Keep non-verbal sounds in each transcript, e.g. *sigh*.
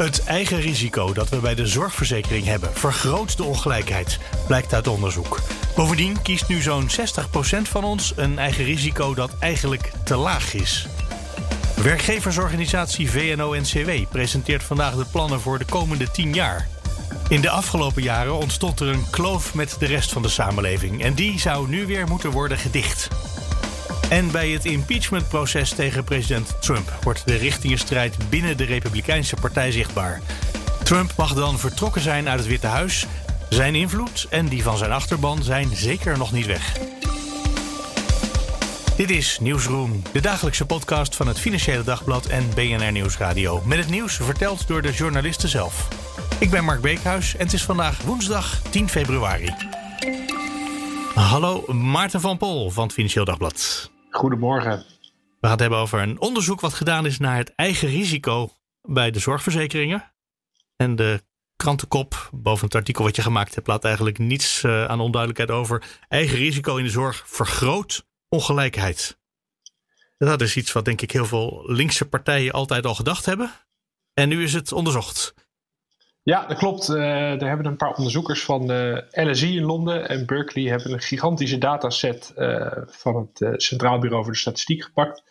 Het eigen risico dat we bij de zorgverzekering hebben vergroot de ongelijkheid, blijkt uit onderzoek. Bovendien kiest nu zo'n 60% van ons een eigen risico dat eigenlijk te laag is. Werkgeversorganisatie VNO-NCW presenteert vandaag de plannen voor de komende 10 jaar. In de afgelopen jaren ontstond er een kloof met de rest van de samenleving en die zou nu weer moeten worden gedicht. En bij het impeachmentproces tegen president Trump wordt de richtingenstrijd binnen de Republikeinse Partij zichtbaar. Trump mag dan vertrokken zijn uit het Witte Huis. Zijn invloed en die van zijn achterban zijn zeker nog niet weg. Dit is Nieuwsroom, de dagelijkse podcast van het Financiële Dagblad en BNR Nieuwsradio. Met het nieuws verteld door de journalisten zelf. Ik ben Mark Beekhuis en het is vandaag woensdag 10 februari. Hallo, Maarten van Pol van het Financieel Dagblad. Goedemorgen. We gaan het hebben over een onderzoek wat gedaan is naar het eigen risico bij de zorgverzekeringen. En de krantenkop boven het artikel wat je gemaakt hebt laat eigenlijk niets uh, aan onduidelijkheid over. Eigen risico in de zorg vergroot ongelijkheid. Dat is iets wat denk ik heel veel linkse partijen altijd al gedacht hebben. En nu is het onderzocht. Ja, dat klopt. Uh, er hebben een paar onderzoekers van de LSI in Londen en Berkeley hebben een gigantische dataset uh, van het uh, Centraal Bureau voor de Statistiek gepakt.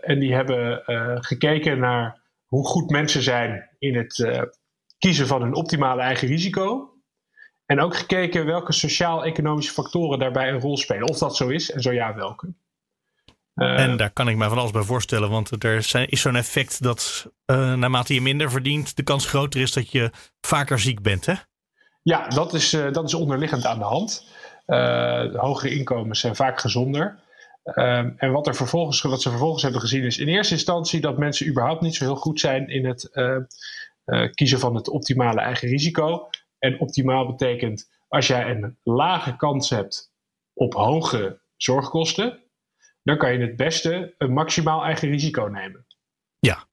en die hebben gekeken naar hoe goed mensen zijn in het kiezen van hun optimale eigen risico. En ook gekeken welke sociaal-economische factoren daarbij een rol spelen. Of dat zo is en zo ja, welke. Uh, en daar kan ik me van alles bij voorstellen, want er zijn, is zo'n effect dat uh, naarmate je minder verdient, de kans groter is dat je vaker ziek bent, hè? Ja, dat is, uh, dat is onderliggend aan de hand. hogere inkomens zijn vaak gezonder. Ehm, en wat, er vervolgens, wat ze vervolgens hebben gezien is in eerste instantie dat mensen überhaupt niet zo heel goed zijn in het kiezen van het optimale eigen risico. En optimaal betekent als jij een lage kans hebt op hoge zorgkosten, dan kan je het beste een maximaal eigen risico nemen. Ja.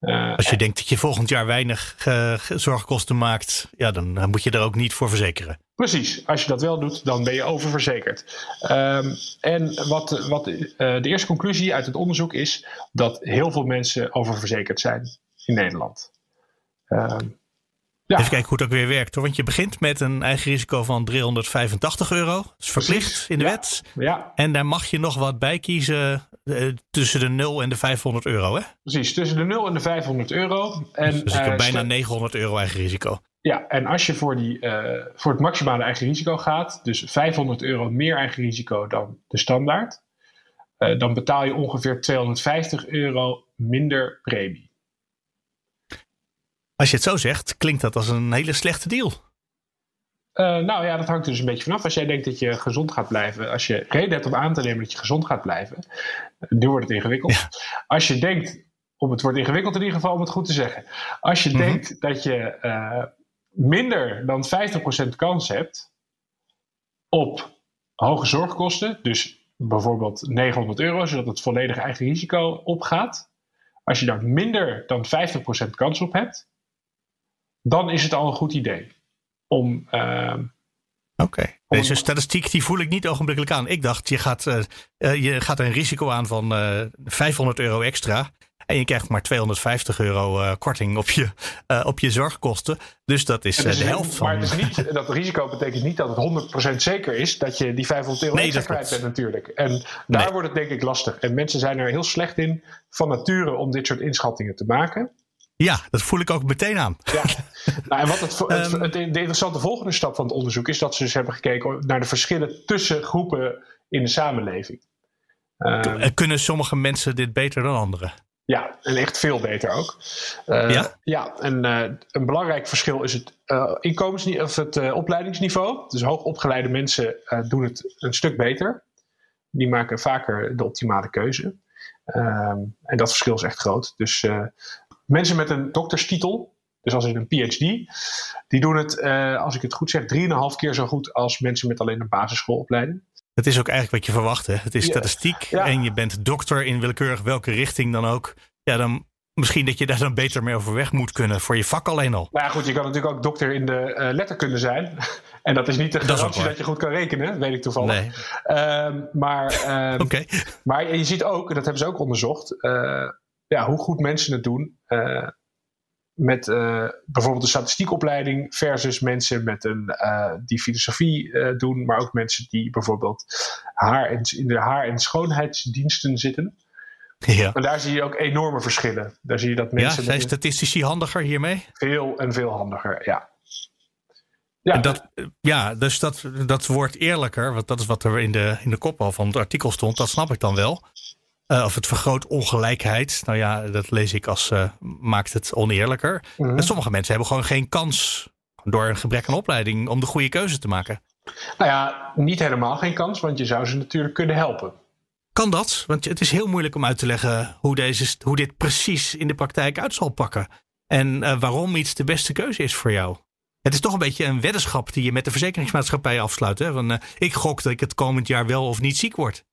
Uh, als je denkt dat je volgend jaar weinig uh, zorgkosten maakt, ja, dan, dan, moet je er ook niet voor verzekeren. Precies, als je dat wel doet, dan ben je oververzekerd. Um, en wat, wat de eerste conclusie uit het onderzoek is dat heel veel mensen oververzekerd zijn in Nederland. Um, ja. Even kijken hoe het ook weer werkt hoor. Want je begint met een eigen risico van 385 euro. Dat is verplicht Precies. in de ja. wet. Ja. En daar mag je nog wat bij kiezen uh, tussen de 0 en de 500 euro. Hè? Precies, tussen de 0 en de 500 euro. En, dus ik heb uh, bijna 900 euro eigen risico. Ja, en als je voor, die, uh, voor het maximale eigen risico gaat, dus 500 euro meer eigen risico dan de standaard, dan betaal je ongeveer 250 euro minder premie. Als je het zo zegt, klinkt dat als een hele slechte deal. Uh, nou ja, dat hangt er dus een beetje vanaf. Als jij denkt dat je gezond gaat blijven, als je reden hebt om aan te nemen dat je gezond gaat blijven, nu wordt het ingewikkeld. Ja. Als je denkt, om het wordt ingewikkeld in ieder geval om het goed te zeggen. Als je mm -hmm. denkt dat je uh, minder dan 50% kans hebt op hoge zorgkosten, dus bijvoorbeeld 900 euro, zodat het volledige eigen risico opgaat. Als je daar minder dan 50% kans op hebt, dan is het al een goed idee om. Uh, Oké, okay. deze statistiek die voel ik niet ogenblikkelijk aan. Ik dacht, je gaat, uh, uh, je gaat een risico aan van uh, 500 euro extra. En je krijgt maar 250 euro korting op je, op je zorgkosten. Dus dat is, is de helft van. Maar het is niet, *laughs* dat risico betekent niet dat het 100% zeker is dat je die 500 euro nee, extra kwijt bent, natuurlijk. En daar nee. wordt het denk ik lastig. En mensen zijn er heel slecht in van nature om dit soort inschattingen te maken. Ja, dat voel ik ook meteen aan. Ja. *laughs* nou, en wat het, het, het, de interessante volgende stap van het onderzoek is dat ze dus hebben gekeken naar de verschillen tussen groepen in de samenleving. Um, Kunnen sommige mensen dit beter dan anderen? Ja, en echt veel beter ook. Uh, ja? Ja, en uh, een belangrijk verschil is het uh, inkomensniveau of het opleidingsniveau. Dus hoogopgeleide mensen doen het een stuk beter. Die maken vaker de optimale keuze. Um, en dat verschil is echt groot. Dus mensen met een dokterstitel, dus als een PhD, die doen het, als ik het goed zeg, 3,5 keer zo goed als mensen met alleen een basisschoolopleiding. Het is ook eigenlijk wat je verwacht. Hè? Het is statistiek en je bent dokter in willekeurig welke richting dan ook. Ja, dan misschien dat je daar dan beter mee overweg moet kunnen voor je vak alleen al. Nou ja, goed, je kan natuurlijk ook dokter in de uh, letterkunde zijn. *laughs* en dat is niet de garantie dat, dat, je goed kan rekenen, weet ik toevallig. Nee. Uh, maar, *laughs* uh, maar je ziet ook, dat hebben ze ook onderzocht, uh, ja, hoe goed mensen het doen uh, met bijvoorbeeld een statistiekopleiding versus mensen met een, die filosofie doen, maar ook mensen die bijvoorbeeld haar en, in de haar- en schoonheidsdiensten zitten. Ja. En daar zie je ook enorme verschillen. Daar zie je dat mensen. Ja, zijn statistici handiger hiermee? Veel en veel handiger, ja. Ja, dat, ja dus dat, dat wordt eerlijker, want dat is wat er in de, in de kop al van het artikel stond, dat snap ik dan wel. Uh, of het vergroot ongelijkheid. Nou ja, dat lees ik als uh, maakt het oneerlijker. Mhm. En sommige mensen hebben gewoon geen kans door een gebrek aan opleiding om de goede keuze te maken. Nou ja, niet helemaal geen kans, want je zou ze natuurlijk kunnen helpen. Kan dat? Want het is heel moeilijk om uit te leggen hoe, deze, hoe dit precies in de praktijk uit zal pakken. En uh, waarom iets de beste keuze is voor jou. Het is toch een beetje een weddenschap die je met de verzekeringsmaatschappij afsluit. Hè? Van, uh, ik gok dat ik het komend jaar wel of niet ziek word.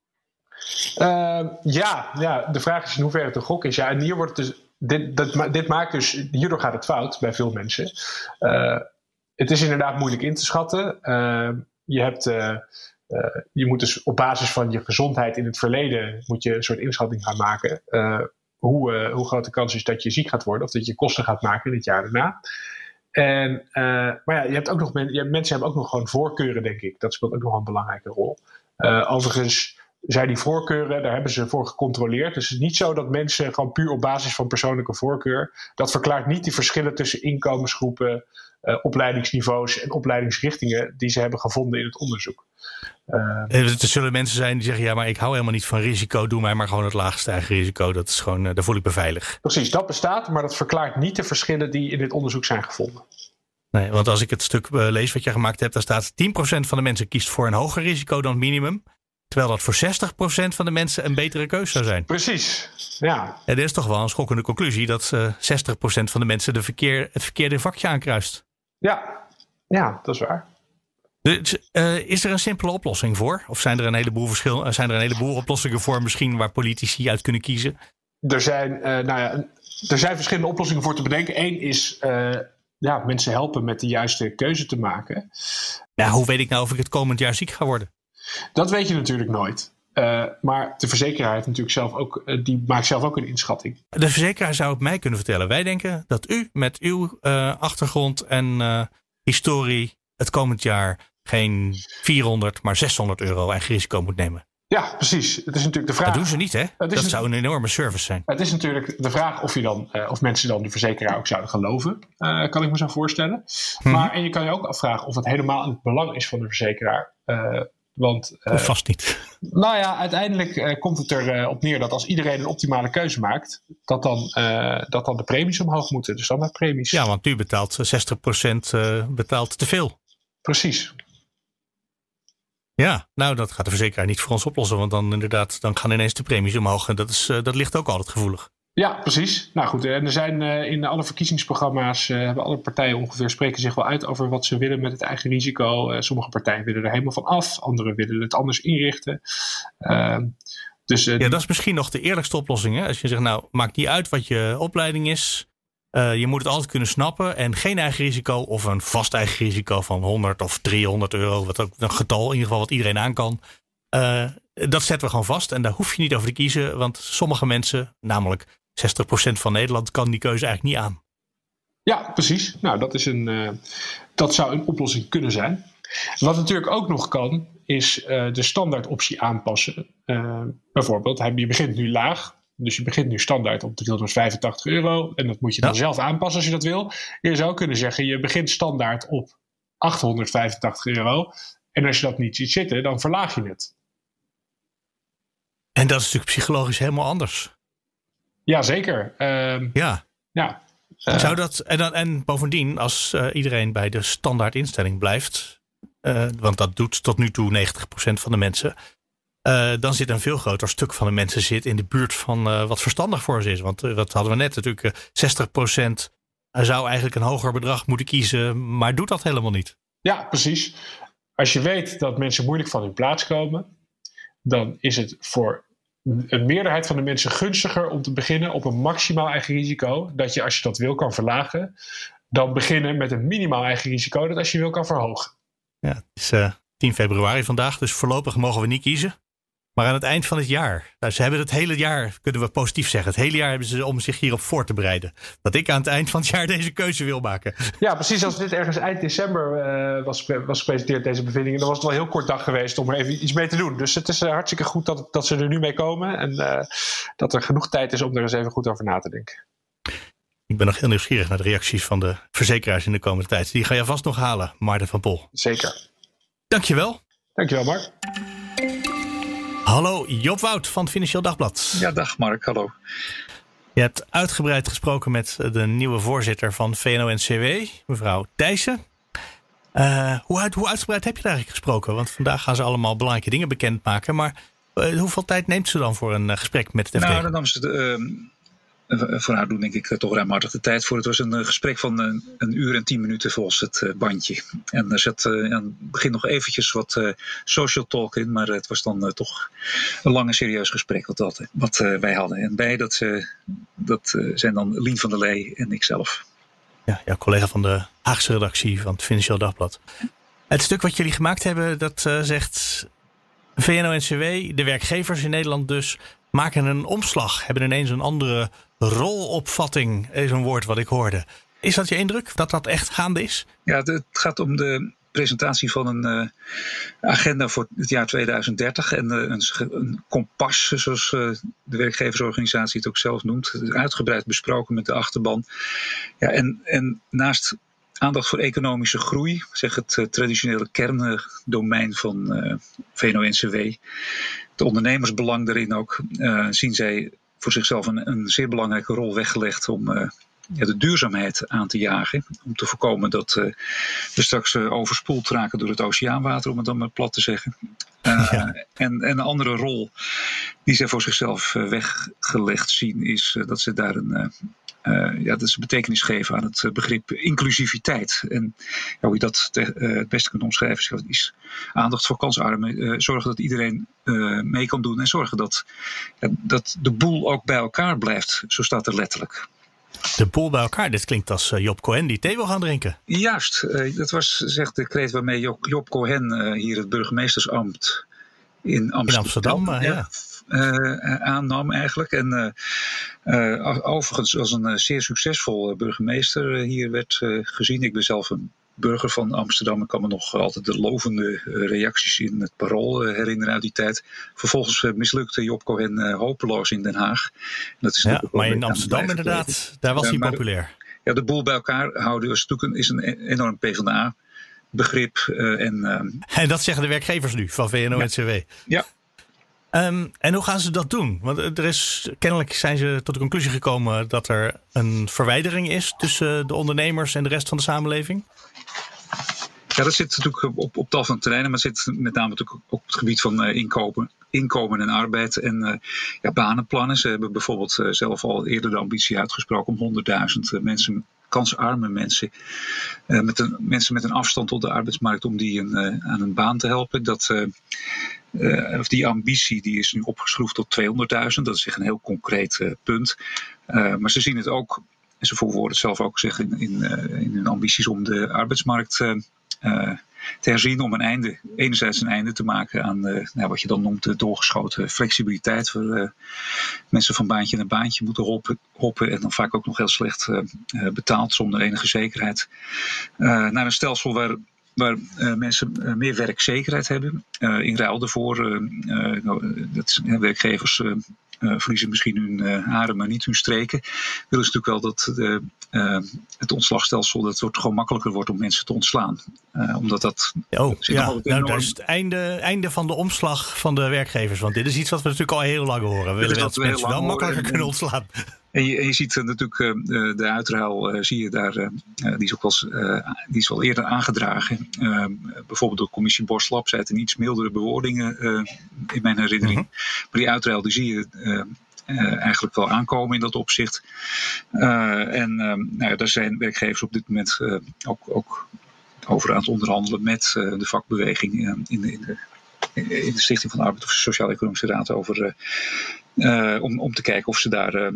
Uh, ja, ja, de vraag is in hoeverre het een gok is. Ja, en hier wordt dus, dit, dat, dit maakt dus, hierdoor gaat het fout bij veel mensen. Uh, het is inderdaad moeilijk in te schatten. je hebt uh, je moet dus op basis van je gezondheid in het verleden moet je een soort inschatting gaan maken. Hoe, hoe groot de kans is dat je ziek gaat worden of dat je kosten gaat maken in het jaar daarna. En, maar ja, je hebt ook nog mensen hebben ook nog gewoon voorkeuren, denk ik. Dat speelt ook nog een belangrijke rol. overigens zijn die voorkeuren, daar hebben ze voor gecontroleerd. Dus het is niet zo dat mensen gewoon puur op basis van persoonlijke voorkeur. Dat verklaart niet die verschillen tussen inkomensgroepen, uh, opleidingsniveaus en opleidingsrichtingen die ze hebben gevonden in het onderzoek. Uh, er zullen mensen zijn die zeggen: ja, maar ik hou helemaal niet van risico. Doe mij maar gewoon het laagste eigen risico. Dat is gewoon, uh, daar voel ik me veilig. Precies, dat bestaat, maar dat verklaart niet de verschillen die in dit onderzoek zijn gevonden. Nee, want als ik het stuk lees wat je gemaakt hebt, daar staat 10% van de mensen kiest voor een hoger risico dan het minimum. Terwijl dat voor 60% van de mensen een betere keuze zou zijn. Precies, ja. En dit is toch wel een schokkende conclusie dat uh, 60% van de mensen de verkeer, het verkeerde vakje aankruist. Ja, ja, dat is waar. Dus, uh, is er een simpele oplossing voor? Of zijn er een heleboel, verschil, uh, zijn er een heleboel oplossingen voor misschien waar politici uit kunnen kiezen? Er zijn, uh, nou ja, er zijn verschillende oplossingen voor te bedenken. Eén is ja, mensen helpen met de juiste keuze te maken. Ja, hoe weet ik nou of ik het komend jaar ziek ga worden? Dat weet je natuurlijk nooit. Uh, maar de verzekeraar heeft natuurlijk zelf ook, uh, die maakt zelf ook een inschatting. De verzekeraar zou het mij kunnen vertellen. Wij denken dat u met uw uh, achtergrond en historie het komend jaar geen 400, maar 600 euro eigen risico moet nemen. Ja, precies. Het is natuurlijk de vraag. Dat doen ze niet, hè? Dat zou een enorme service zijn. Het is natuurlijk de vraag of, je dan, of mensen dan de verzekeraar ook zouden geloven. kan ik me zo voorstellen. Hmm. Maar en je kan je ook afvragen of het helemaal in het belang is van de verzekeraar want, uh, vast niet. Nou ja, uiteindelijk uh, komt het erop uh, op neer dat als iedereen een optimale keuze maakt, dat dan, dat dan de premies omhoog moeten, de standaardpremies. Ja, want u betaalt 60% betaalt te veel. Precies. Ja, nou dat gaat de verzekeraar niet voor ons oplossen, want dan inderdaad, dan gaan ineens de premies omhoog en dat, is, dat ligt ook altijd gevoelig. Ja, precies. Nou goed, en er zijn uh, in alle verkiezingsprogramma's uh, hebben alle partijen ongeveer spreken zich wel uit over wat ze willen met het eigen risico. Sommige partijen willen er helemaal van af, andere willen het anders inrichten. Ehm, dus, ja, dat is misschien nog de eerlijkste oplossing. Hè? Als je zegt, nou, maakt niet uit wat je opleiding is. je moet het altijd kunnen snappen en geen eigen risico of een vast eigen risico van 100 of 300 euro, wat ook een getal in ieder geval wat iedereen aan kan. dat zetten we gewoon vast en daar hoef je niet over te kiezen, want sommige mensen, namelijk 60% van Nederland kan die keuze eigenlijk niet aan. Ja, precies. Nou, dat, is een, uh, dat zou een oplossing kunnen zijn. Wat natuurlijk ook nog kan, is uh, de standaardoptie aanpassen. Uh, bijvoorbeeld, je begint nu laag. Dus je begint nu standaard op 385 euro. En dat moet je dan ja. zelf aanpassen als je dat wil. Je zou kunnen zeggen, je begint standaard op 885 euro. En als je dat niet ziet zitten, dan verlaag je het. En dat is natuurlijk psychologisch helemaal anders. Ja, zeker. Uh, ja. ja. Zou dat, en, dan, en bovendien, als uh, iedereen bij de standaard instelling blijft, uh, want dat doet tot nu toe 90% van de mensen, dan zit een veel groter stuk van de mensen zit in de buurt van wat verstandig voor ze is. Want wat hadden we net natuurlijk, zou eigenlijk een hoger bedrag moeten kiezen, maar doet dat helemaal niet. Ja, precies. Als je weet dat mensen moeilijk van hun plaats komen, dan is het voor een meerderheid van de mensen gunstiger om te beginnen op een maximaal eigen risico. Dat je, als je dat wil, kan verlagen. Dan beginnen met een minimaal eigen risico, dat als je wil, kan verhogen. Ja, het is uh, eh, 10 februari vandaag, dus voorlopig mogen we niet kiezen. Maar aan het eind van het jaar, nou, ze hebben het hele jaar, kunnen we positief zeggen, het hele jaar hebben ze om zich hierop voor te bereiden. Dat ik aan het eind van het jaar *laughs* deze keuze wil maken. Ja, precies. Als dit ergens eind december uh, was, was gepresenteerd, deze bevindingen, dan was het wel heel kort dag geweest om er even iets mee te doen. Dus het is uh, hartstikke goed dat, dat ze er nu mee komen en uh, dat er genoeg tijd is om er eens even goed over na te denken. Ik ben nog heel nieuwsgierig naar de reacties van de verzekeraars in de komende tijd. Die ga je vast nog halen, Maarten van Pol. Zeker. Dankjewel. Dankjewel, Mark. Hallo, Job Wout van het Financieel Dagblad. Ja, dag Mark, hallo. Je hebt uitgebreid gesproken met de nieuwe voorzitter van VNO-NCW, mevrouw Thijssen. Uh, hoe, hoe, uitgebreid heb je daar eigenlijk gesproken? Want vandaag gaan ze allemaal belangrijke dingen bekendmaken. Maar uh, hoeveel tijd neemt ze dan voor een uh, gesprek met het FD? Nou, dan nam ze de, ehm, voor haar doen denk ik toch ruimhartig de tijd voor. Het was een eh, gesprek van een, eh, uur en tien minuten volgens het eh, bandje. En er zat aan het begin nog eventjes wat social talk in, maar het was dan toch een lang en serieus gesprek wat, dat, wat wij hadden. En bij dat, dat zijn dan Lien van der Lee en ikzelf. Ja, collega van de Haagse redactie van het Financieel Dagblad. Het stuk wat jullie gemaakt hebben, dat zegt VNO-NCW, de werkgevers in Nederland dus, maken een omslag, hebben ineens een andere rolopvatting, is een woord wat ik hoorde. Is dat je indruk dat dat echt gaande is? Ja, het gaat om de presentatie van een uh, agenda voor het jaar 2030 en uh, een, een, kompas, zoals uh, de werkgeversorganisatie het ook zelf noemt, uitgebreid besproken met de achterban. Ja, en, en naast aandacht voor economische groei, zeg het traditionele kerndomein van VNO-NCW, het ondernemersbelang daarin ook, zien zij voor zichzelf een, een zeer belangrijke rol weggelegd om uh, ja, de duurzaamheid aan te jagen. Om te voorkomen dat uh, we straks uh, overspoeld raken door het oceaanwater, om het dan maar plat te zeggen. *laughs* Ja. en, en een andere rol die ze voor zichzelf weggelegd zien, is dat ze daar een uh, ja, dat ze betekenis geven aan het eh, begrip inclusiviteit. En ja, hoe je dat te, uh, het beste kunt omschrijven, is aandacht voor kansarmen. zorgen dat iedereen mee kan doen en zorgen dat, dat de boel ook bij elkaar blijft. Zo staat er letterlijk. De boel bij elkaar, dit klinkt als Job Cohen die thee wil gaan drinken. Juist, dat was zegt de kreet waarmee Job Cohen hier het burgemeestersambt in Amsterdam, in Amsterdam ja. Uh, aannam eigenlijk. En uh, overigens als een zeer succesvol burgemeester hier werd gezien. Ik ben zelf een burger van Amsterdam. Ik kan me nog altijd de lovende reacties in het parool herinneren uit die tijd. Vervolgens mislukte Job Cohen hopeloos in Den Haag. Dat is ja, maar in Amsterdam inderdaad, daar was hij populair. Ja, de boel bij elkaar houden is natuurlijk is een enorm PvdA begrip. en, uh, *laughs* en dat zeggen de werkgevers nu van VNO-NCW. Ja. ja. Um, en hoe gaan ze dat doen? Want er is, kennelijk zijn ze tot de conclusie gekomen dat er een verwijdering is tussen de ondernemers en de rest van de samenleving. Ja, dat zit natuurlijk op, op tal van terreinen, maar zit met name natuurlijk op het gebied van uh, inkopen, inkomen en arbeid en uh, ja, banenplannen. Ze hebben bijvoorbeeld uh, zelf al eerder de ambitie uitgesproken om 100.000 mensen kansarme mensen, met mensen met een afstand tot de arbeidsmarkt, om die een, aan een baan te helpen. Dat, of die ambitie die is nu opgeschroefd tot 200.000. Dat is echt een heel concreet punt. maar ze zien het ook, en ze verwoorden het zelf ook zeggen in, in, in hun ambities om de arbeidsmarkt te herzien om een einde, enerzijds een einde te maken aan nou, wat je dan noemt de doorgeschoten flexibiliteit. Waar mensen van baantje naar baantje moeten hoppen, hoppen en dan vaak ook nog heel slecht betaald zonder enige zekerheid. naar een stelsel waar waar uh, mensen meer werkzekerheid hebben. Uh, in ruil daarvoor, uh, dat werkgevers verliezen misschien hun haren, maar niet hun streken. Willen ze natuurlijk wel dat de, het ontslagstelsel dat het gewoon makkelijker wordt om mensen te ontslaan. omdat dat. Oh, ja, nou, dat is het einde, einde van de omslag van de werkgevers. Want dit is iets wat we natuurlijk al heel lang horen. We willen dat, mensen wel makkelijker kunnen ontslaan. En je, en je ziet natuurlijk uh, de uitruil, zie je daar, die, is ook wel, die is wel eerder aangedragen. bijvoorbeeld door commissie Borslap, zei het in iets mildere bewoordingen in mijn herinnering. Mhm. Maar die uitruil die zie je eigenlijk wel aankomen in dat opzicht. en nou, daar zijn werkgevers op dit moment ook, ook over aan het onderhandelen met de vakbeweging in de, in de in de Stichting van de Arbeid of Sociaal-Economische Raad over. om, om te kijken of ze daar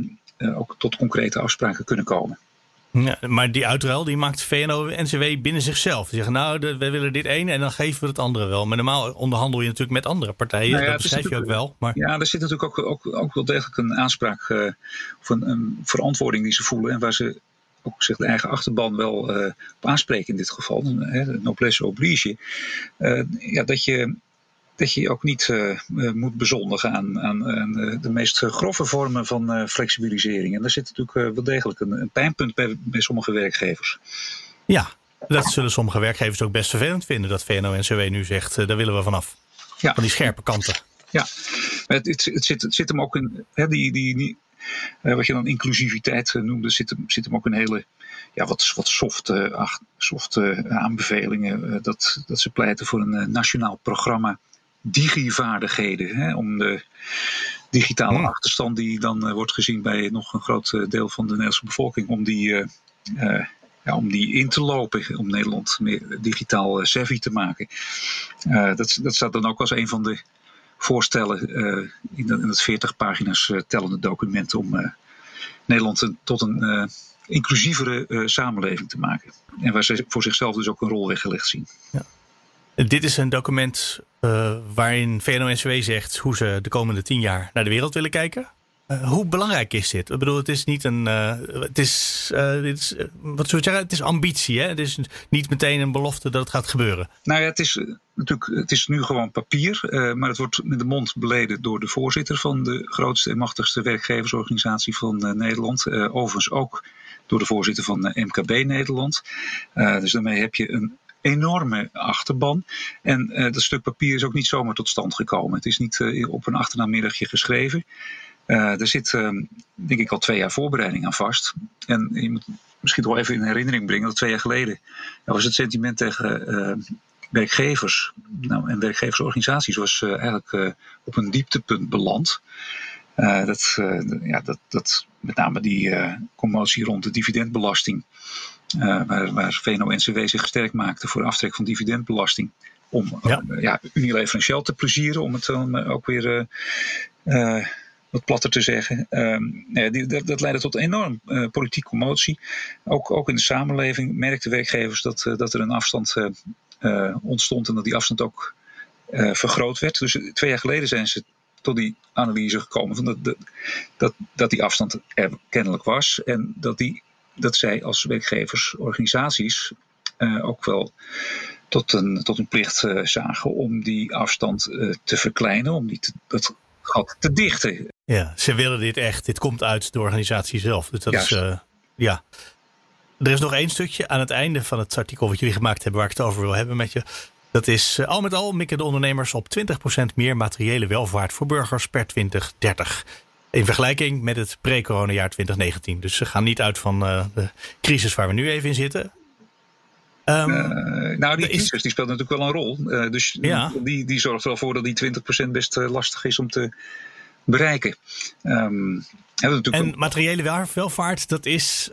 ook tot concrete afspraken kunnen komen. Ja, maar die uitruil die maakt VNO-NCW binnen zichzelf. Die zeggen nou, we willen dit ene en dan geven we het andere wel. Maar normaal onderhandel je natuurlijk met andere partijen. Nou ja, dat beschrijf je ook wel. Maar... Ja, er zit natuurlijk ook, ook, ook wel degelijk een aanspraak uh, of een, een, verantwoording die ze voelen. En waar ze ook zich de eigen achterban wel uh, op aanspreken in dit geval. Hè, noblesse oblige. Uh, ja, dat je dat je ook niet uh, moet bezondigen aan, aan, aan, de meest grove vormen van uh, flexibilisering. En daar zit natuurlijk wel degelijk een, een pijnpunt bij, bij, sommige werkgevers. Ja, dat zullen sommige werkgevers ook best vervelend vinden, dat VNO-NCW nu zegt, daar willen we vanaf. Ja. Van die scherpe kanten. Ja, het, het, het, zit, het zit hem ook in, hè, die, die, die wat je dan inclusiviteit noemde, zit hem, zit hem ook een hele ja, wat, wat softe, softe aanbevelingen. dat, dat ze pleiten voor een nationaal programma digivaardigheden. Hè, om de digitale hmm. achterstand die dan uh, wordt gezien bij nog een groot uh, deel van de Nederlandse bevolking, om die, uh, ja, om die in te lopen, om Nederland meer digitaal savvy te maken. dat, dat staat dan ook als een van de voorstellen in, de, in, het 40 pagina's tellende document om Nederland een, tot een inclusievere samenleving te maken. En waar ze voor zichzelf dus ook een rol weggelegd zien. Ja. Dit is een document uh, waarin VNO-NCW zegt hoe ze de komende tien jaar naar de wereld willen kijken. Uh, hoe belangrijk is dit? Ik bedoel, het is niet een. Uh, het is, dit is wat zou zeggen? Het is ambitie. Hè? Het is niet meteen een belofte dat het gaat gebeuren. Nou ja, het is natuurlijk. Het is nu gewoon papier. maar het wordt met de mond beleden door de voorzitter van de grootste en machtigste werkgeversorganisatie van Nederland. overigens ook door de voorzitter van MKB Nederland. dus daarmee heb je een enorme achterban. En uh, dat stuk papier is ook niet zomaar tot stand gekomen. Het is niet uh, op een achternaamiddagje geschreven. Uh, er zit, ehm, denk ik, al twee jaar voorbereiding aan vast. En je moet misschien toch wel even in herinnering brengen dat twee jaar geleden was het sentiment tegen werkgevers nou, en werkgeversorganisaties was eigenlijk op een dieptepunt beland. dat, ja, dat, dat met name die commotie rond de dividendbelasting uh, waar, waar VNO-NCW zich sterk maakte voor aftrek van dividendbelasting. Om ja. Uh, ja, Unilever en Shell te plezieren, om het dan uh, ook weer wat platter te zeggen. ja, die, dat, dat, leidde tot enorm politieke commotie. Ook, ook in de samenleving merkten werkgevers dat, dat er een afstand ontstond en dat die afstand ook vergroot werd. Dus twee jaar geleden zijn ze tot die analyse gekomen van dat, dat, dat die afstand er kennelijk was en dat die dat zij als werkgeversorganisaties uh, ook wel tot een, tot een plicht uh, zagen om die afstand uh, te verkleinen, om die te, dat gat te dichten. Ja, ze willen dit echt. Dit komt uit de organisatie zelf. Dus dat is, ja. Er is nog één stukje aan het einde van het artikel wat jullie gemaakt hebben, waar ik het over wil hebben met je. Dat is al met al mikken de ondernemers op 20% meer materiële welvaart voor burgers per 2030. In vergelijking met het pre-corona-jaar 2019. Dus ze gaan niet uit van uh, de crisis waar we nu even in zitten. Um, uh, nou, die crisis die speelt natuurlijk wel een rol. Uh, dus ja. die, die zorgt er wel voor dat die 20% best lastig is om te bereiken. Um, en materiële welvaart, dat is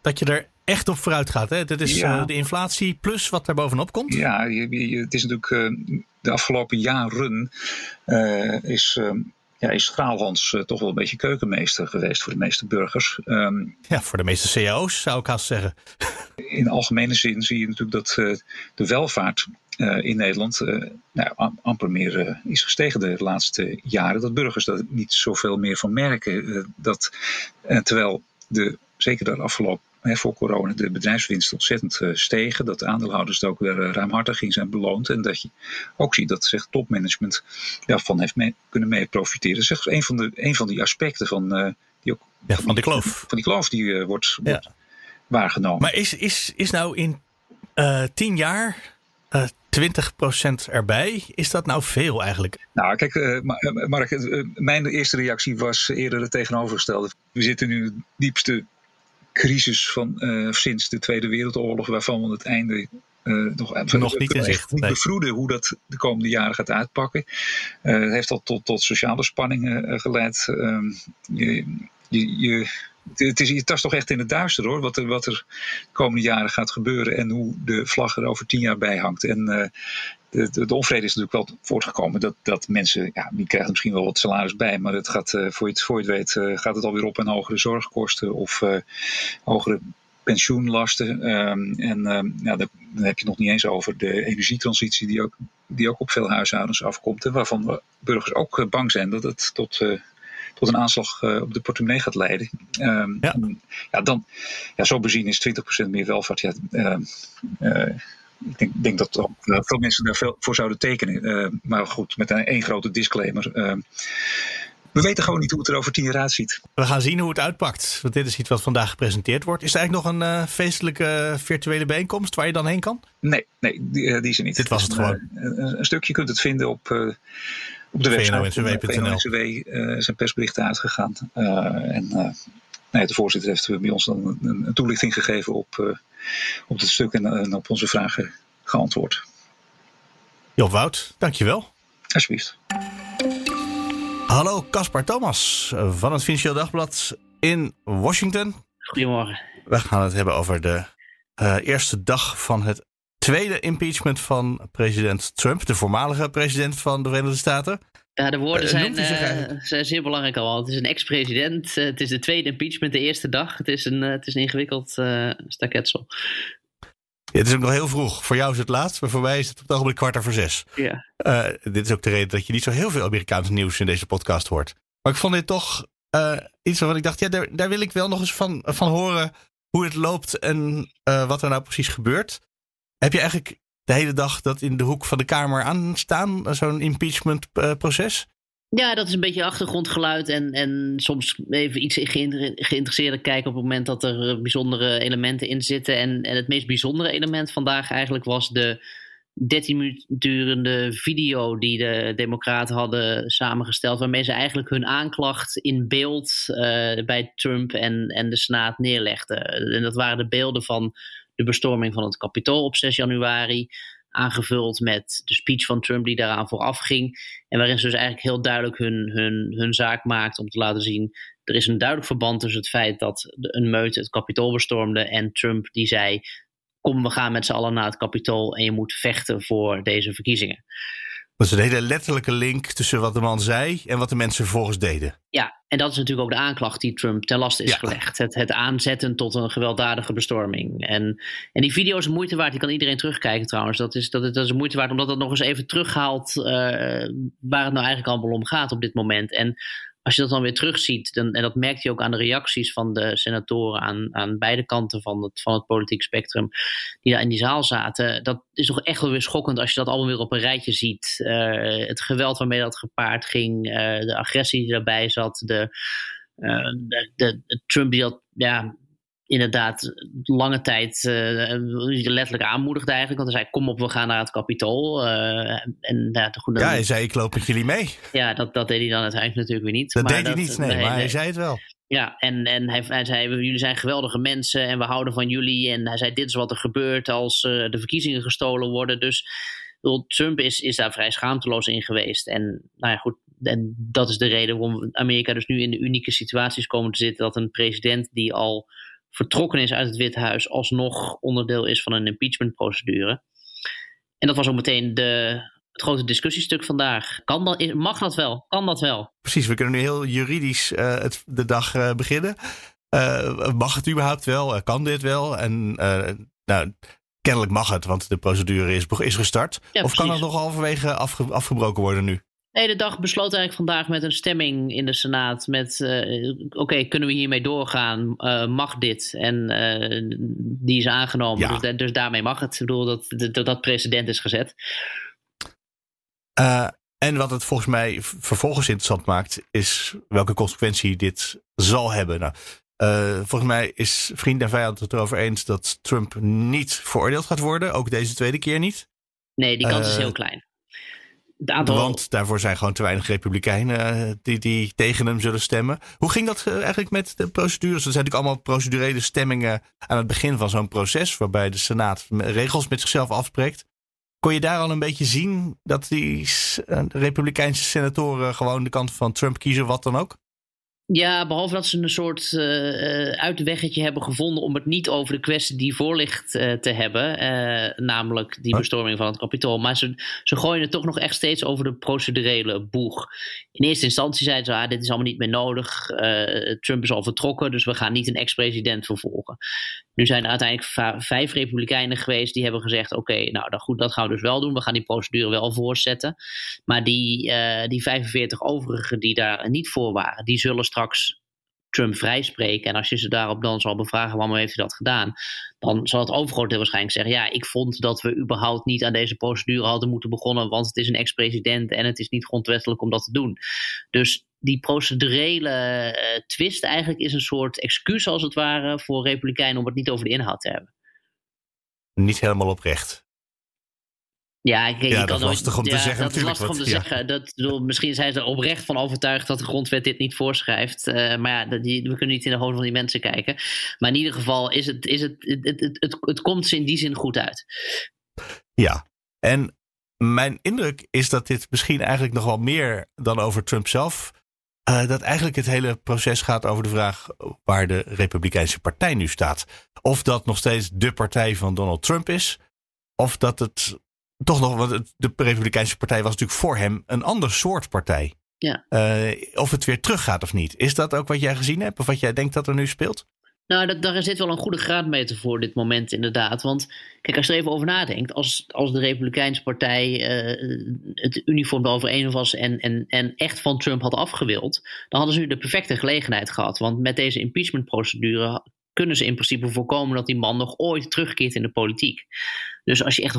dat je er echt op vooruit gaat. Hè? Dat is ja. de inflatie plus wat daar bovenop komt. Ja, je, je, het is natuurlijk de afgelopen jaren is ja, is Straalhans uh, toch wel een beetje keukenmeester geweest voor de meeste burgers. Um, ja, voor de meeste cao's zou ik haast zeggen. In algemene zin zie je natuurlijk dat uh, de welvaart uh, in Nederland nou, amper meer is gestegen de laatste jaren. Dat burgers daar niet zoveel meer van merken. dat, terwijl de, zeker de afgelopen voor corona de bedrijfswinst ontzettend uh, stegen. Dat de aandeelhouders ook weer uh, ruimhartig in zijn beloond. En dat je ook ziet dat zich topmanagement ja, van heeft mee, kunnen mee profiteren. Dat is een van, de, een van die aspecten van, uh, die ook, ja, van, die kloof. Van die kloof die wordt, wordt waargenomen. Maar is, is, is nou in tien jaar 20% erbij. Is dat nou veel eigenlijk? Nou, kijk, Mark, mijn eerste reactie was eerder het tegenovergestelde. We zitten nu in de diepste crisis van uh, sinds de Tweede Wereldoorlog, waarvan we het einde uh, nog, nog niet in zicht. Niet bevroeden hoe dat de komende jaren gaat uitpakken. het heeft al tot, tot sociale spanningen geleid. Ehm, je, je, je het is, je tast toch echt in het duister hoor, wat er, wat er de komende jaren gaat gebeuren en hoe de vlag er over tien jaar bij hangt. En uh, de, de, de, onvrede is natuurlijk wel voortgekomen dat, dat mensen, ja, die krijgen misschien wel wat salaris bij, maar het gaat, uh, voor, je het, weet, uh, gaat het alweer op aan hogere zorgkosten of hogere pensioenlasten. Um, en um, ja, dan, dan heb je het nog niet eens over de energietransitie die ook, die ook op veel huishoudens afkomt. En waarvan burgers ook bang zijn dat het tot tot een aanslag uh, op de portemonnee gaat leiden. Um, ja. ja. dan, ja, zo bezien is 20% meer welvaart. Ja, uh, ik denk, denk dat ook, veel mensen daar veel voor zouden tekenen. maar goed, met een één grote disclaimer. Ehm, we weten gewoon niet hoe het er over tien jaar uitziet. We gaan zien hoe het uitpakt. Want dit is iets wat vandaag gepresenteerd wordt. Is er eigenlijk nog een uh, feestelijke virtuele bijeenkomst waar je dan heen kan? Nee, nee die, uh, die is er niet. Dit was het gewoon. Een, een, stukje kunt het vinden op, uh, op de website. VNO-NCW uh, zijn persberichten uitgegaan. en nee, de voorzitter heeft bij ons dan een, een toelichting gegeven op, op dit stuk en, en, op onze vragen geantwoord. Job Wout, dankjewel. Alsjeblieft. Hallo, Caspar Thomas van het Financieel Dagblad in Washington. Goedemorgen. We gaan het hebben over de uh, eerste dag van het tweede impeachment van president Trump, de voormalige president van de Verenigde Staten. Ja, de woorden uh, zijn, uh, zijn, zeer belangrijk al. Het is een ex-president. het is de tweede impeachment, de eerste dag. Het is een, het is een ingewikkeld staketsel. Ja, het is ook nog heel vroeg. Voor jou is het laat, maar voor mij is het op het ogenblik kwart over zes. Ja. Dit is ook de reden dat je niet zo heel veel Amerikaans nieuws in deze podcast hoort. Maar ik vond dit toch iets waarvan ik dacht, ja, daar, daar, wil ik wel nog eens van, van horen hoe het loopt en wat er nou precies gebeurt. Heb je eigenlijk de hele dag dat in de hoek van de Kamer aanstaan, zo'n impeachment proces? Ja, dat is een beetje achtergrondgeluid en, en soms even iets geïnteresseerde kijken op het moment dat er eh, bijzondere elementen in zitten. En, en het meest bijzondere element vandaag eigenlijk was de 13 minuten durende video die de Democraten hadden samengesteld, waarmee ze eigenlijk hun aanklacht in beeld uh, bij Trump en, en de Senaat neerlegden. En dat waren de beelden van de bestorming van het Capitool op 6 januari aangevuld met de speech van Trump die daaraan vooraf ging. En waarin ze dus eigenlijk heel duidelijk hun, hun, hun zaak maakt om te laten zien. Er is een duidelijk verband tussen het feit dat een meute het kapitool bestormde en Trump die zei. Kom, we gaan met z'n allen naar het kapitool en je moet vechten voor deze verkiezingen. Dat is een hele letterlijke link tussen wat de man zei en wat de mensen vervolgens deden. Ja, en dat is natuurlijk ook de aanklacht die Trump ten laste is gelegd. Het, het aanzetten tot een gewelddadige bestorming. En, en die video is een moeite waard. Die kan iedereen terugkijken trouwens. Dat is, dat, dat is een moeite waard omdat het nog eens even terughaalt uh, waar het nou eigenlijk allemaal om gaat op dit moment. En als je dat dan weer terugziet, dan, en dat merkt je ook aan de reacties van de senatoren aan, aan beide kanten van het, van het politiek spectrum, die daar in die zaal zaten, dat is toch echt wel weer schokkend als je dat allemaal weer op een rijtje ziet. Uh, het geweld waarmee dat gepaard ging, uh, de agressie die daarbij zat, de, de, de, de Trump die dat ja, inderdaad lange tijd uh, letterlijk aanmoedigde eigenlijk. Want hij zei, kom op, we gaan naar het kapitool. Uh, en, ja, goed, dan, ja, hij zei, ik loop met jullie mee. Ja, dat, dat deed hij dan uiteindelijk natuurlijk weer niet. Dat maar deed hij niet, nee, nee maar hij zei het wel. Ja, en, en hij, hij, zei, jullie zijn geweldige mensen en we houden van jullie. En hij zei, dit is wat er gebeurt als uh, de verkiezingen gestolen worden. Dus Trump is, is daar vrij schaamteloos in geweest. En nou ja, goed, en dat is de reden waarom Amerika dus nu in de unieke situaties komen te zitten. Dat een president die al vertrokken is uit het Witte Huis, alsnog onderdeel is van een impeachmentprocedure. En dat was ook meteen de, het grote discussiestuk vandaag. Kan dat, mag dat wel? Kan dat wel? Precies, we kunnen nu heel juridisch uh, het, de dag uh, beginnen. Uh, mag het überhaupt wel? kan dit wel? En nou, kennelijk mag het, want de procedure is, is gestart. Ja, of kan dat nog halverwege afge, afgebroken worden nu? Nee, de dag besloot eigenlijk vandaag met een stemming in de Senaat. Met, uh, oké, kunnen we hiermee doorgaan? Uh, mag dit? En uh, die is aangenomen. Ja. Dus, dus, daarmee mag het. Ik bedoel, dat dat, dat precedent is gezet. en wat het volgens mij vervolgens interessant maakt, is welke consequentie dit zal hebben. Nou, volgens mij is vriend en vijand het erover eens dat Trump niet veroordeeld gaat worden. Ook deze tweede keer niet. Nee, die kans is heel klein. Want daarvoor zijn gewoon te weinig republikeinen die, die tegen hem zullen stemmen. Hoe ging dat eigenlijk met de procedures? Er zijn natuurlijk allemaal procedurele stemmingen aan het begin van zo'n proces, waarbij de Senaat regels met zichzelf afspreekt. Kon je daar al een beetje zien dat die Republikeinse senatoren gewoon de kant van Trump kiezen, wat dan ook? Ja, behalve dat ze een soort uh, uitweggetje hebben gevonden om het niet over de kwestie die voor ligt uh, te hebben. namelijk die bestorming van het kapitool. Maar ze, ze gooien het toch nog echt steeds over de procedurele boeg. In eerste instantie zeiden ze, ah, dit is allemaal niet meer nodig. Trump is al vertrokken, dus we gaan niet een ex-president vervolgen. Nu zijn er uiteindelijk vijf republikeinen geweest die hebben gezegd: oké, nou dan goed, dat gaan we dus wel doen. We gaan die procedure wel voorzetten. Maar die, die 45 overigen die daar niet voor waren, die zullen straks straks Trump vrijspreken. En als je ze daarop dan zal bevragen waarom heeft hij dat gedaan, dan zal het overgrote deel waarschijnlijk zeggen: ja, ik vond dat we überhaupt niet aan deze procedure hadden moeten begonnen, want het is een ex-president en het is niet grondwettelijk om dat te doen. Dus die procedurele uh, twist eigenlijk is een soort excuus als het ware voor Republikeinen om het niet over de inhoud te hebben. Niet helemaal oprecht. Ja, ik, ja, dat is lastig om te zeggen dat. Is lastig om te zeggen. Dat, bedoel, misschien zijn ze er oprecht van overtuigd dat de grondwet dit niet voorschrijft. Uh, maar ja, die, we kunnen niet in de hoofd van die mensen kijken. Maar in ieder geval is het, is het, het, het, het, het, het komt ze in die zin goed uit. Ja, en mijn indruk is dat dit misschien eigenlijk nog wel meer dan over Trump zelf. Uh, dat eigenlijk het hele proces gaat over de vraag waar de Republikeinse Partij nu staat. Of dat nog steeds de partij van Donald Trump is. Of dat het toch nog, want de Republikeinse Partij was natuurlijk voor hem een ander soort partij. Ja. Uh, of het weer teruggaat of niet. Is dat ook wat jij gezien hebt of wat jij denkt dat er nu speelt? Nou, dat, daar zit wel een goede graadmeter voor dit moment inderdaad. Want kijk, als je er even over nadenkt, als, als de Republikeinse Partij uh, het uniform overeen was en, en, en echt van Trump had afgewild, dan hadden ze nu de perfecte gelegenheid gehad. Want met deze impeachmentprocedure kunnen ze in principe voorkomen dat die man nog ooit terugkeert in de politiek. Dus als je echt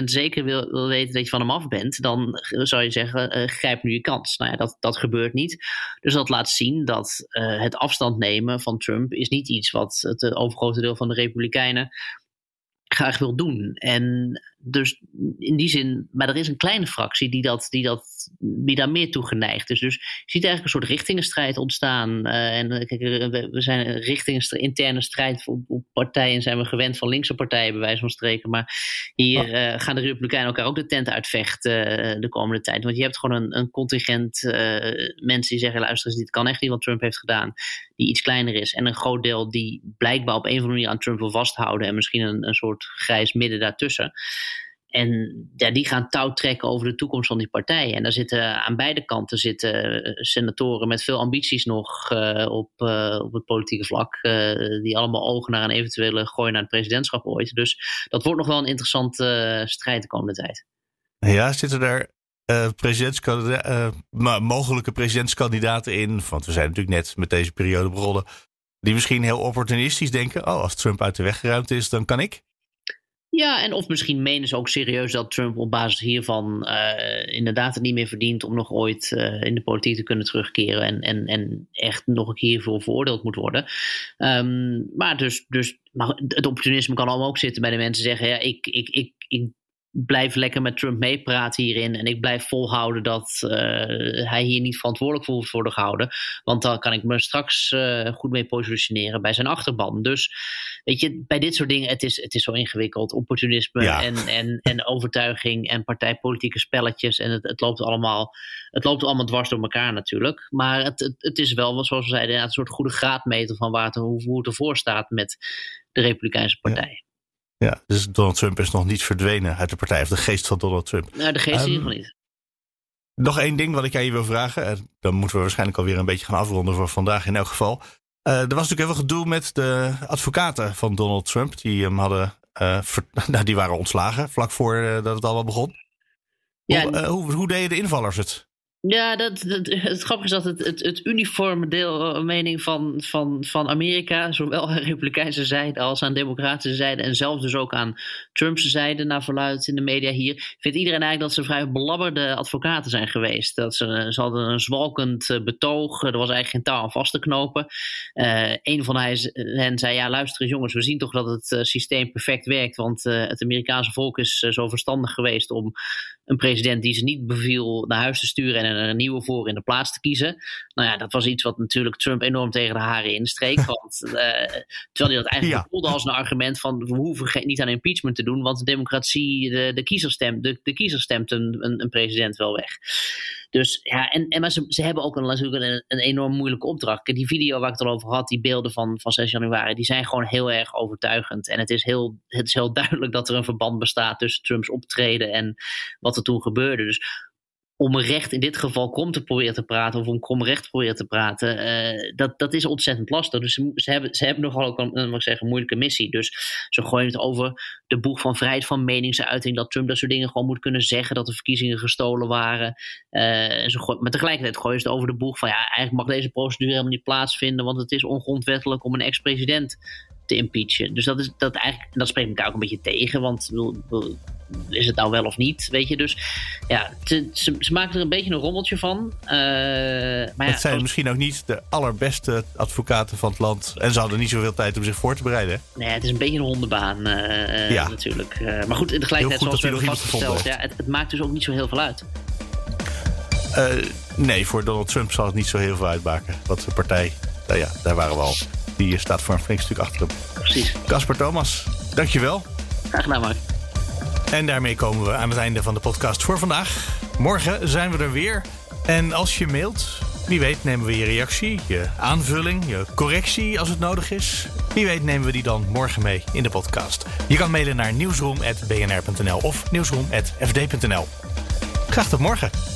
100% zeker wil, wil, weten dat je van hem af bent, dan zou je zeggen: uh, grijp nu je kans. Nou ja, dat, dat gebeurt niet. Dus dat laat zien dat uh, het afstand nemen van Trump is niet iets wat het overgrote deel van de Republikeinen graag wil doen. En dus in die zin, maar er is een kleine fractie die, dat, die, dat, die daar meer toe geneigd is. Dus je ziet eigenlijk een soort richtingenstrijd ontstaan. Uh, en kijk, we, we zijn richting interne strijd op, op, partijen zijn we gewend van linkse partijen, bij wijze van spreken. Maar hier uh, gaan de Republikeinen elkaar ook de tent uitvechten uh, de komende tijd. Want je hebt gewoon een, een contingent mensen die zeggen: luister eens, dit kan echt niet wat Trump heeft gedaan. Die iets kleiner is. En een groot deel die blijkbaar op een of andere manier aan Trump wil vasthouden. En misschien een, een soort grijs midden daartussen. En ja, die gaan touw trekken over de toekomst van die partij. En daar zitten aan beide kanten zitten eh, senatoren met veel ambities nog uh, op, uh, op het politieke vlak. Die allemaal ogen naar een eventuele gooi naar het presidentschap ooit. Dus dat wordt nog wel een interessante strijd de komende tijd. Ja, zitten er mogelijke presidentskandidaten in? Want we zijn natuurlijk net met deze periode begonnen. Die misschien heel opportunistisch denken: oh, als Trump uit de weg geruimd is, dan kan ik. Ja, en of misschien menen ze ook serieus dat Trump op basis hiervan uh, inderdaad het niet meer verdient om nog ooit uh, in de politiek te kunnen terugkeren en, en, en echt nog een keer hiervoor veroordeeld moet worden. Um, maar, dus, dus, maar het opportunisme kan allemaal ook zitten bij de mensen zeggen: ja, ik, ik, ik, ik blijf lekker met Trump meepraten hierin. En ik blijf volhouden dat uh, hij hier niet verantwoordelijk voor wordt worden gehouden. Want dan kan ik me straks uh, goed mee positioneren bij zijn achterban. Dus weet je, bij dit soort dingen, het is, het is zo ingewikkeld. Opportunisme ja. en, en, en overtuiging en partijpolitieke spelletjes. En het, het, loopt allemaal, het loopt allemaal dwars door elkaar natuurlijk. Maar het, het, het is wel, zoals we zeiden, een soort goede graadmeter van waar het, hoe, hoe het ervoor staat met de Republikeinse Partij. Ja. Ja, dus Donald Trump is nog niet verdwenen uit de partij. Of de geest van Donald Trump. Nou, de geest um, in ieder geval niet. Nog één ding wat ik aan je wil vragen. Dan moeten we waarschijnlijk alweer een beetje gaan afronden voor vandaag in elk geval. Uh, er was natuurlijk heel veel gedoe met de advocaten van Donald Trump. Die hem hadden, uh, ver, *laughs* nou, die waren ontslagen vlak voor uh, dat het allemaal begon. Ja, hoe, hoe, hoe deden de invallers het? Ja, dat, het grappige is dat het, het, uniforme deel, mening van, van, van Amerika, zowel aan *laughs* republikeinse zijde als aan democratische zijde, en zelfs dus ook aan Trumpse zijde, naar verluid in de media hier, vindt iedereen eigenlijk dat ze vrij belabberde advocaten zijn geweest. Dat ze, ze hadden een zwalkend betoog, er was eigenlijk geen touw aan vast te knopen. Een van hen zei, ja luister eens jongens, we zien toch dat het systeem perfect werkt, want het Amerikaanse volk is zo verstandig geweest om een president die ze niet beviel naar huis te sturen en er een nieuwe voor in de plaats te kiezen. Nou ja, dat was iets wat natuurlijk Trump enorm tegen de haren instreek. *laughs* want, uh, terwijl hij dat eigenlijk ja. voelde als een argument van we hoeven niet aan impeachment te doen, want de democratie, de, de kiezer stemt, de, de kiezer stemt een, een, een president wel weg. Dus ja, en, en maar ze, ze hebben ook een, natuurlijk een, een enorm moeilijke opdracht. Die video waar ik het al over had, die beelden van, van 6 januari, die zijn gewoon heel erg overtuigend. En het is, heel, het is heel *laughs* duidelijk dat er een verband bestaat tussen Trumps optreden en wat toen gebeurde. Dus om recht in dit geval kom te proberen te praten of om kom recht proberen te praten, uh, dat, dat is ontzettend lastig. Dus ze, hebben, ze hebben nogal ook een, een, zeggen, moeilijke missie. Dus ze gooien het over de boeg van vrijheid van meningsuiting, dat Trump dat soort dingen gewoon moet kunnen zeggen, dat de verkiezingen gestolen waren. Uh, ze gooien, maar tegelijkertijd gooien ze het over de boeg van ja, eigenlijk mag deze procedure helemaal niet plaatsvinden, want het is ongrondwettelijk om een ex-president te impeachen. Dus dat is dat eigenlijk, dat spreekt elkaar ook een beetje tegen, want is het nou wel of niet, weet je. Dus ja, ze, ze, maken er een beetje een rommeltje van. Uh, maar het zijn misschien ook niet de allerbeste advocaten van het land. En ze hadden niet zoveel tijd om zich voor te bereiden. Nee, het is een beetje een hondebaan uh, ja. natuurlijk. Uh, maar goed, tegelijkertijd zoals we hebben vastgesteld, ja, het, het, maakt dus ook niet zo heel veel uit. nee, voor Donald Trump zal het niet zo heel veel uitmaken. Wat de partij, nou ja, daar waren we al. Die staat voor een flink stuk achter hem. Precies. Casper Thomas, dankjewel. Graag gedaan, Mark. En daarmee komen we aan het einde van de podcast voor vandaag. Morgen zijn we er weer. En als je mailt, wie weet nemen we je reactie, je aanvulling, je correctie als het nodig is. Wie weet nemen we die dan morgen mee in de podcast. Je kan mailen naar nieuwsroom.bnr.nl of nieuwsroom.fd.nl. Graag tot morgen.